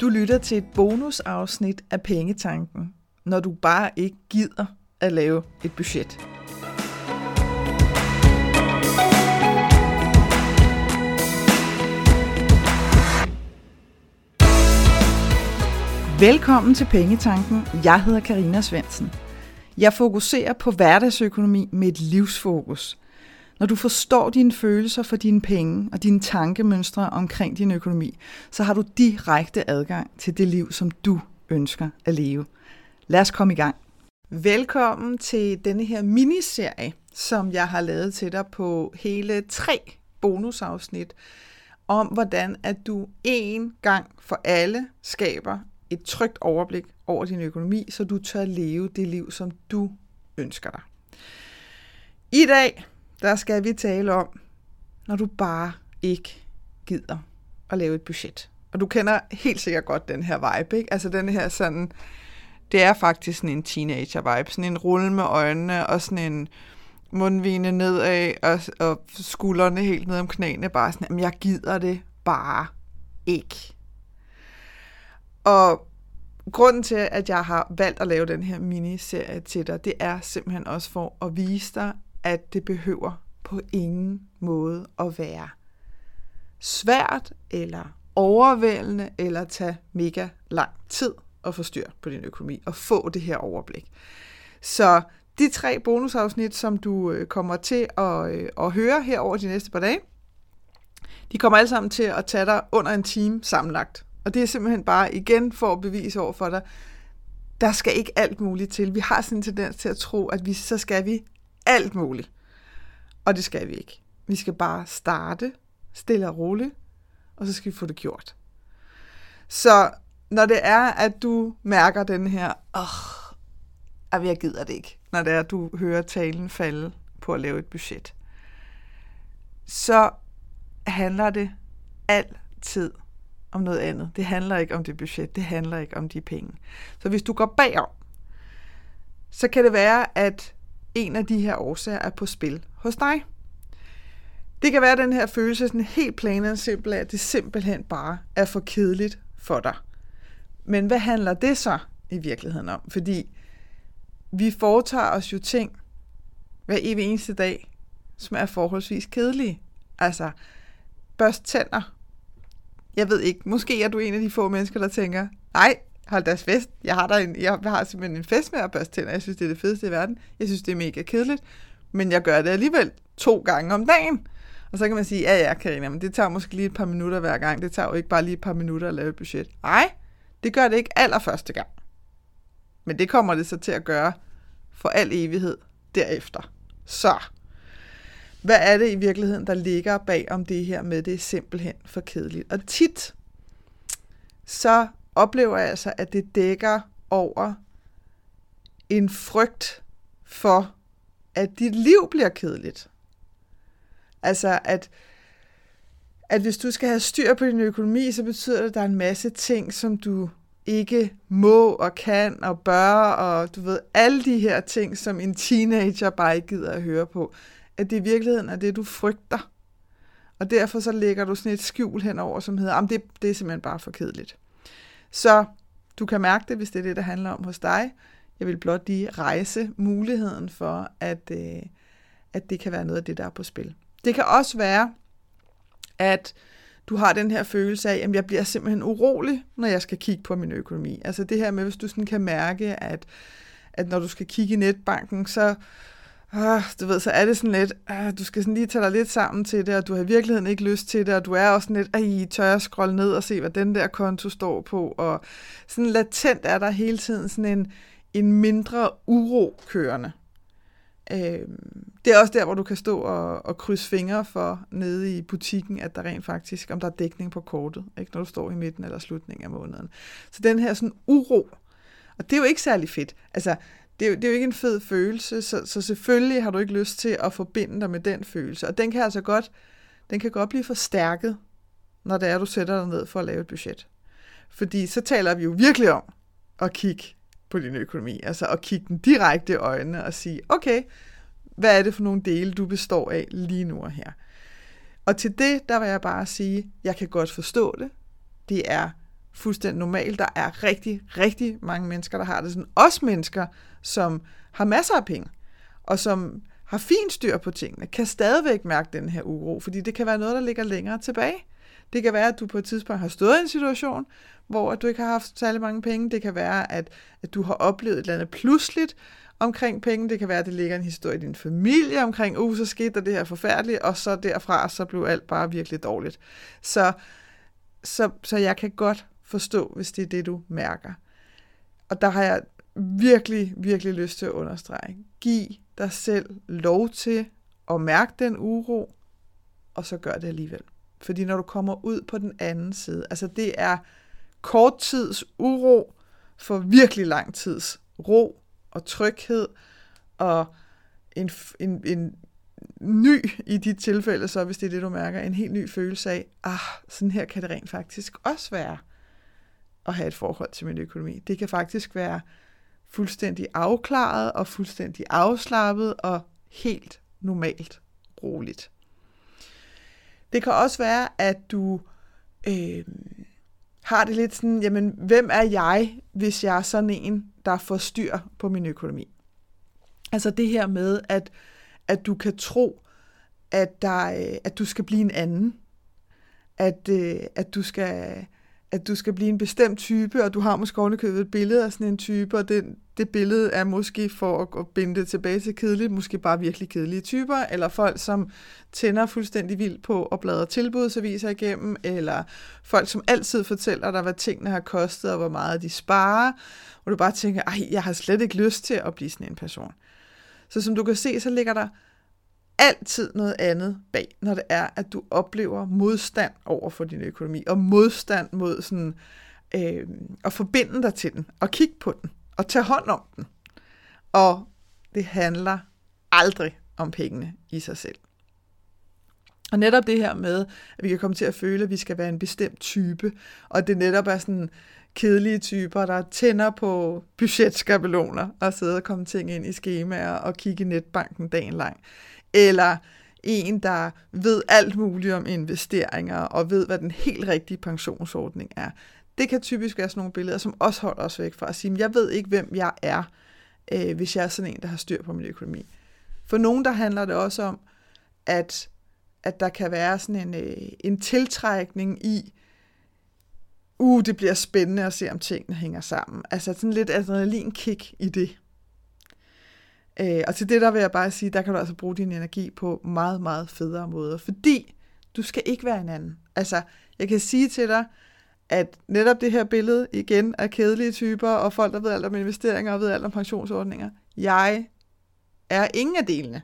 Du lytter til et bonusafsnit af Pengetanken, når du bare ikke gider at lave et budget. Velkommen til Pengetanken. Jeg hedder Karina Svensen. Jeg fokuserer på hverdagsøkonomi med et livsfokus. Når du forstår dine følelser for dine penge og dine tankemønstre omkring din økonomi, så har du direkte adgang til det liv, som du ønsker at leve. Lad os komme i gang. Velkommen til denne her miniserie, som jeg har lavet til dig på hele tre bonusafsnit om, hvordan at du en gang for alle skaber et trygt overblik over din økonomi, så du tør leve det liv, som du ønsker dig. I dag, der skal vi tale om, når du bare ikke gider at lave et budget. Og du kender helt sikkert godt den her vibe, ikke? Altså den her sådan, det er faktisk sådan en teenager-vibe, sådan en rulle med øjnene og sådan en mundvine nedad og, og skuldrene helt ned om knæene, bare sådan, jeg gider det bare ikke. Og grunden til, at jeg har valgt at lave den her miniserie til dig, det er simpelthen også for at vise dig, at det behøver på ingen måde at være svært eller overvældende eller tage mega lang tid at få styr på din økonomi og få det her overblik. Så de tre bonusafsnit, som du øh, kommer til at, øh, at høre her over de næste par dage, de kommer alle sammen til at tage dig under en time sammenlagt. Og det er simpelthen bare igen for at bevise over for dig, der skal ikke alt muligt til. Vi har sådan en tendens til at tro, at vi, så skal vi alt muligt. Og det skal vi ikke. Vi skal bare starte stille og roligt, og så skal vi få det gjort. Så når det er, at du mærker den her, åh, oh, jeg gider det ikke, når det er, at du hører talen falde på at lave et budget, så handler det altid om noget andet. Det handler ikke om det budget, det handler ikke om de penge. Så hvis du går bagom, så kan det være, at en af de her årsager er på spil hos dig. Det kan være den her følelse, sådan helt plain og simpel, at det simpelthen bare er for kedeligt for dig. Men hvad handler det så i virkeligheden om? Fordi vi foretager os jo ting hver evig eneste dag, som er forholdsvis kedelige. Altså, børst tænder. Jeg ved ikke, måske er du en af de få mennesker, der tænker, nej, hold deres fest. Jeg har, der en, jeg har simpelthen en fest med at børste tænder. Jeg synes, det er det fedeste i verden. Jeg synes, det er mega kedeligt. Men jeg gør det alligevel to gange om dagen. Og så kan man sige, ja ja, Karina, men det tager måske lige et par minutter hver gang. Det tager jo ikke bare lige et par minutter at lave et budget. Nej, det gør det ikke allerførste gang. Men det kommer det så til at gøre for al evighed derefter. Så, hvad er det i virkeligheden, der ligger bag om det her med, det er simpelthen for kedeligt? Og tit, så oplever jeg altså, at det dækker over en frygt for, at dit liv bliver kedeligt. Altså, at, at hvis du skal have styr på din økonomi, så betyder det, at der er en masse ting, som du ikke må og kan og bør, og du ved, alle de her ting, som en teenager bare ikke gider at høre på, at det i virkeligheden er det, du frygter. Og derfor så lægger du sådan et skjul henover, som hedder, det, det er simpelthen bare for kedeligt. Så du kan mærke det, hvis det er det, der handler om hos dig. Jeg vil blot lige rejse muligheden for, at, øh, at det kan være noget af det, der er på spil. Det kan også være, at du har den her følelse af, at jeg bliver simpelthen urolig, når jeg skal kigge på min økonomi. Altså det her med, hvis du sådan kan mærke, at, at når du skal kigge i netbanken, så, ah, du ved, så er det sådan lidt, ah, du skal sådan lige tage dig lidt sammen til det, og du har i virkeligheden ikke lyst til det, og du er også sådan lidt, ej, tør jeg scrolle ned og se, hvad den der konto står på, og sådan latent er der hele tiden sådan en, en mindre uro kørende. Øh, det er også der, hvor du kan stå og, og krydse fingre for nede i butikken, at der rent faktisk, om der er dækning på kortet, ikke, når du står i midten eller slutningen af måneden. Så den her sådan uro, og det er jo ikke særlig fedt. Altså, det er, jo, det er jo ikke en fed følelse, så, så selvfølgelig har du ikke lyst til at forbinde dig med den følelse. Og den kan altså godt, den kan godt blive forstærket, når det er, du sætter dig ned for at lave et budget. Fordi så taler vi jo virkelig om at kigge på din økonomi. Altså at kigge den direkte i øjnene og sige, okay, hvad er det for nogle dele, du består af lige nu og her? Og til det, der vil jeg bare sige, jeg kan godt forstå det. Det er fuldstændig normalt. Der er rigtig, rigtig mange mennesker, der har det sådan. Også mennesker, som har masser af penge, og som har fint styr på tingene, kan stadigvæk mærke den her uro, fordi det kan være noget, der ligger længere tilbage. Det kan være, at du på et tidspunkt har stået i en situation, hvor du ikke har haft særlig mange penge. Det kan være, at, at du har oplevet et eller andet pludseligt omkring penge. Det kan være, at det ligger en historie i din familie omkring, uh, så skete der det her forfærdelige, og så derfra, så blev alt bare virkelig dårligt. Så, så, så jeg kan godt forstå, hvis det er det, du mærker. Og der har jeg virkelig, virkelig lyst til at understrege. Giv dig selv lov til at mærke den uro, og så gør det alligevel. Fordi når du kommer ud på den anden side, altså det er kort tids uro for virkelig lang tids ro og tryghed og en, en, en ny i dit tilfælde, så hvis det er det, du mærker, en helt ny følelse af, ah, sådan her kan det rent faktisk også være at have et forhold til min økonomi. Det kan faktisk være fuldstændig afklaret og fuldstændig afslappet og helt normalt roligt. Det kan også være, at du øh, har det lidt sådan, jamen, hvem er jeg, hvis jeg er sådan en, der får styr på min økonomi? Altså det her med, at, at du kan tro, at, der, øh, at du skal blive en anden. At, øh, at du skal at du skal blive en bestemt type, og du har måske ovenikøbet et billede af sådan en type, og det, det billede er måske for at, at binde det tilbage til kedeligt, måske bare virkelig kedelige typer, eller folk, som tænder fuldstændig vildt på at bladre tilbudsaviser igennem, eller folk, som altid fortæller dig, hvad tingene har kostet, og hvor meget de sparer, og du bare tænker, ej, jeg har slet ikke lyst til at blive sådan en person. Så som du kan se, så ligger der altid noget andet bag, når det er, at du oplever modstand over for din økonomi, og modstand mod sådan, øh, at forbinde dig til den, og kigge på den, og tage hånd om den. Og det handler aldrig om pengene i sig selv. Og netop det her med, at vi kan komme til at føle, at vi skal være en bestemt type, og det netop er sådan kedelige typer, der tænder på budgetskabeloner og sidder og kommer ting ind i skemaer og kigge i netbanken dagen lang eller en, der ved alt muligt om investeringer og ved, hvad den helt rigtige pensionsordning er. Det kan typisk være sådan nogle billeder, som også holder os væk fra at sige, jeg ved ikke, hvem jeg er, øh, hvis jeg er sådan en, der har styr på min økonomi. For nogen, der handler det også om, at, at der kan være sådan en, øh, en tiltrækning i, uh, det bliver spændende at se, om tingene hænger sammen. Altså sådan lidt adrenalinkick i det. Øh, og til det der vil jeg bare sige, der kan du altså bruge din energi på meget, meget federe måder, fordi du skal ikke være en anden. Altså, jeg kan sige til dig, at netop det her billede igen af kedelige typer, og folk, der ved alt om investeringer og ved alt om pensionsordninger, jeg er ingen af delene.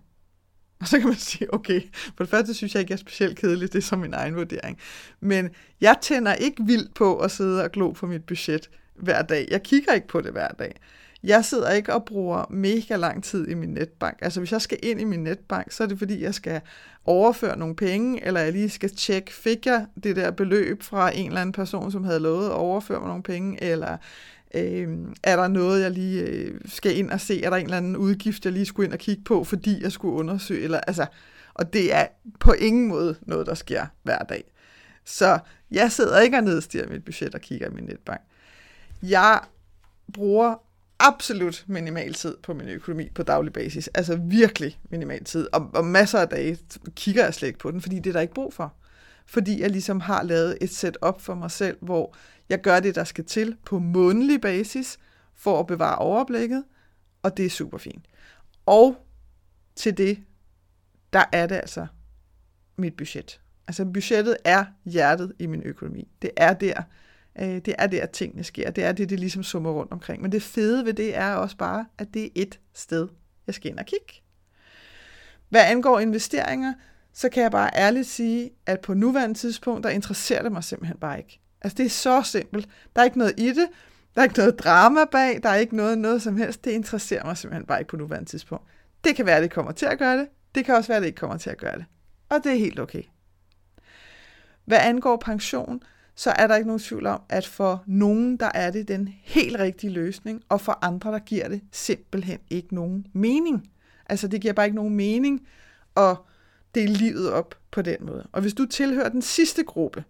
Og så kan man sige, okay, for det første synes jeg ikke, jeg er specielt kedelig, det er som min egen vurdering. Men jeg tænder ikke vildt på at sidde og glo på mit budget hver dag. Jeg kigger ikke på det hver dag. Jeg sidder ikke og bruger mega lang tid i min netbank. Altså hvis jeg skal ind i min netbank, så er det fordi, jeg skal overføre nogle penge, eller jeg lige skal tjekke, fik jeg det der beløb fra en eller anden person, som havde lovet at overføre mig nogle penge, eller øh, er der noget, jeg lige øh, skal ind og se, er der en eller anden udgift, jeg lige skulle ind og kigge på, fordi jeg skulle undersøge, eller altså, og det er på ingen måde noget, der sker hver dag. Så jeg sidder ikke og nedstiger mit budget og kigger i min netbank. Jeg bruger absolut minimal tid på min økonomi på daglig basis. Altså virkelig minimal tid. Og, og masser af dage kigger jeg slet ikke på den, fordi det er der ikke brug for. Fordi jeg ligesom har lavet et setup for mig selv, hvor jeg gør det, der skal til på månedlig basis, for at bevare overblikket, og det er super fint. Og til det, der er det altså mit budget. Altså budgettet er hjertet i min økonomi. Det er der, Øh, det er der, tingene sker. Det er det, det ligesom summer rundt omkring. Men det fede ved det er også bare, at det er et sted, jeg skal ind og kigge. Hvad angår investeringer, så kan jeg bare ærligt sige, at på nuværende tidspunkt, der interesserer det mig simpelthen bare ikke. Altså det er så simpelt. Der er ikke noget i det. Der er ikke noget drama bag. Der er ikke noget, noget som helst. Det interesserer mig simpelthen bare ikke på nuværende tidspunkt. Det kan være, at det kommer til at gøre det. Det kan også være, at det ikke kommer til at gøre det. Og det er helt okay. Hvad angår pension, så er der ikke nogen tvivl om, at for nogen, der er det den helt rigtige løsning, og for andre, der giver det simpelthen ikke nogen mening. Altså, det giver bare ikke nogen mening at dele livet op på den måde. Og hvis du tilhører den sidste gruppe,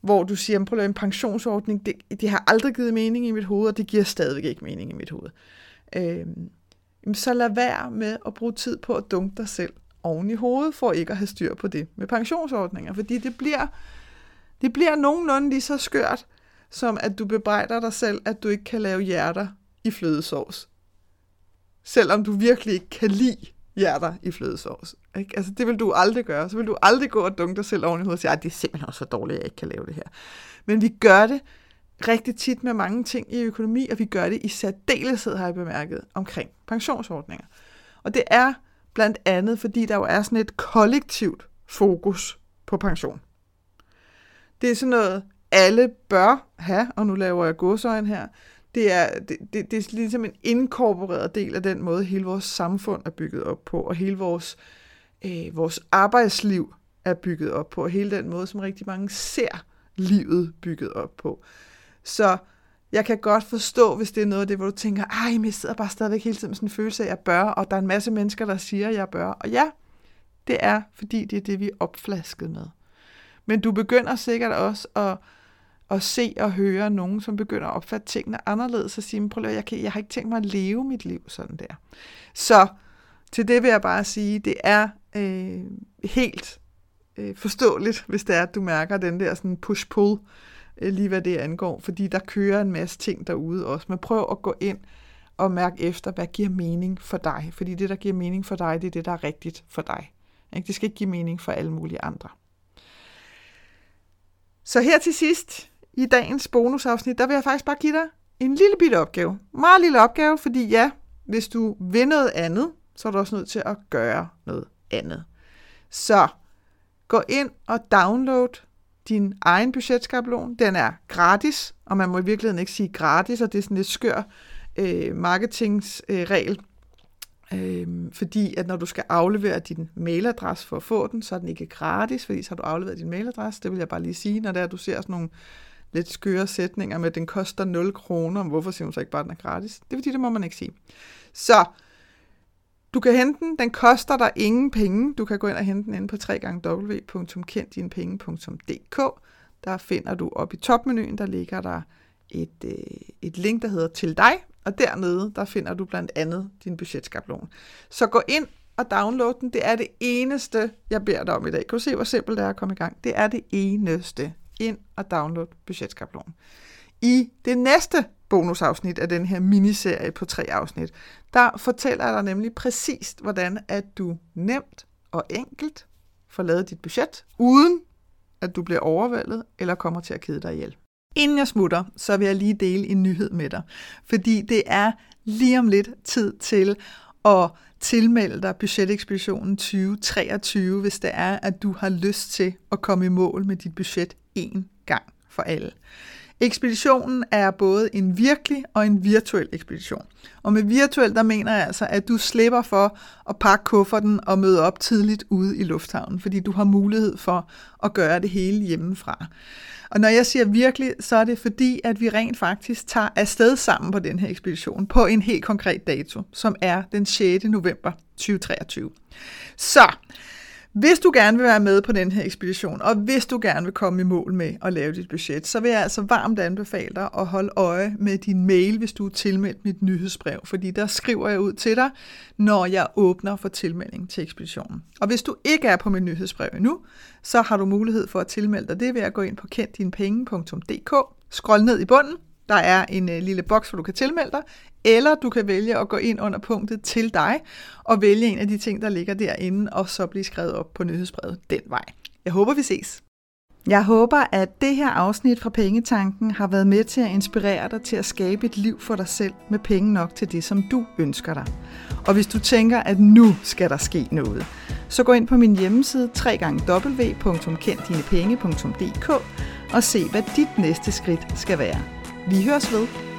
hvor du siger, prøv at en pensionsordning, det, det har aldrig givet mening i mit hoved, og det giver stadigvæk ikke mening i mit hoved. Øh, så lad være med at bruge tid på at dunke dig selv oven i hovedet, for ikke at have styr på det med pensionsordninger, fordi det bliver, det bliver nogenlunde lige så skørt, som at du bebrejder dig selv, at du ikke kan lave hjerter i flødesovs. Selvom du virkelig ikke kan lide hjerter i flødesovs. Ikke? Altså, det vil du aldrig gøre. Så vil du aldrig gå og dunke dig selv oven i hovedet og sige, at det er simpelthen også så dårligt, at jeg ikke kan lave det her. Men vi gør det rigtig tit med mange ting i økonomi, og vi gør det i særdeleshed, har jeg bemærket, omkring pensionsordninger. Og det er blandt andet, fordi der jo er sådan et kollektivt fokus på pension. Det er sådan noget, alle bør have, og nu laver jeg godsøjen her, det er, det, det, det er ligesom en inkorporeret del af den måde, hele vores samfund er bygget op på, og hele vores, øh, vores arbejdsliv er bygget op på, og hele den måde, som rigtig mange ser livet bygget op på. Så jeg kan godt forstå, hvis det er noget af det, hvor du tænker, ej, men jeg sidder bare stadigvæk hele tiden med sådan en følelse af, at jeg bør, og der er en masse mennesker, der siger, at jeg bør. Og ja, det er, fordi det er det, vi er opflasket med. Men du begynder sikkert også at, at se og høre nogen, som begynder at opfatte tingene anderledes, og sige, prøv at jeg, kan, jeg har ikke tænkt mig at leve mit liv sådan der. Så til det vil jeg bare sige, det er øh, helt øh, forståeligt, hvis det er, at du mærker den der sådan push-pull, øh, lige hvad det angår, fordi der kører en masse ting derude også. Men prøv at gå ind og mærke efter, hvad giver mening for dig. Fordi det, der giver mening for dig, det er det, der er rigtigt for dig. Ikke? Det skal ikke give mening for alle mulige andre. Så her til sidst, i dagens bonusafsnit, der vil jeg faktisk bare give dig en lille bitte opgave. Meget lille opgave, fordi ja, hvis du vil noget andet, så er du også nødt til at gøre noget andet. Så gå ind og download din egen budgetskabelon. Den er gratis, og man må i virkeligheden ikke sige gratis, og det er sådan lidt skør øh, marketingsregel. Øh, øh, fordi at når du skal aflevere din mailadresse for at få den, så er den ikke gratis, fordi så har du afleveret din mailadresse. Det vil jeg bare lige sige, når det er, at du ser sådan nogle lidt skøre sætninger med, at den koster 0 kroner. Hvorfor siger hun så ikke bare, at den er gratis? Det er fordi, det må man ikke sige. Så du kan hente den. Den koster dig ingen penge. Du kan gå ind og hente den inde på www.kenddinepenge.dk. Der finder du op i topmenuen, der ligger der et, øh, et link, der hedder til dig, og dernede, der finder du blandt andet din budgetskabelon. Så gå ind og download den. Det er det eneste, jeg beder dig om i dag. Kan du se, hvor simpelt det er at komme i gang? Det er det eneste. Ind og download budgetskabelon. I det næste bonusafsnit af den her miniserie på tre afsnit, der fortæller jeg dig nemlig præcist, hvordan at du nemt og enkelt får lavet dit budget, uden at du bliver overvældet eller kommer til at kede dig ihjel. Inden jeg smutter, så vil jeg lige dele en nyhed med dig, fordi det er lige om lidt tid til at tilmelde dig budgetekspeditionen 2023, hvis det er, at du har lyst til at komme i mål med dit budget en gang for alle. Ekspeditionen er både en virkelig og en virtuel ekspedition. Og med virtuel, der mener jeg altså, at du slipper for at pakke kufferten og møde op tidligt ude i lufthavnen, fordi du har mulighed for at gøre det hele hjemmefra. Og når jeg siger virkelig, så er det fordi, at vi rent faktisk tager afsted sammen på den her ekspedition på en helt konkret dato, som er den 6. november 2023. Så hvis du gerne vil være med på den her ekspedition, og hvis du gerne vil komme i mål med at lave dit budget, så vil jeg altså varmt anbefale dig at holde øje med din mail, hvis du er tilmeldt mit nyhedsbrev, fordi der skriver jeg ud til dig, når jeg åbner for tilmelding til ekspeditionen. Og hvis du ikke er på mit nyhedsbrev endnu, så har du mulighed for at tilmelde dig. Det ved at gå ind på kenddinepenge.dk, scroll ned i bunden, der er en øh, lille boks, hvor du kan tilmelde dig, eller du kan vælge at gå ind under punktet til dig og vælge en af de ting, der ligger derinde, og så blive skrevet op på nyhedsbrevet den vej. Jeg håber, vi ses. Jeg håber, at det her afsnit fra Pengetanken har været med til at inspirere dig til at skabe et liv for dig selv med penge nok til det, som du ønsker dig. Og hvis du tænker, at nu skal der ske noget, så gå ind på min hjemmeside www.kenddinepenge.dk og se, hvad dit næste skridt skal være. Vi høres ved.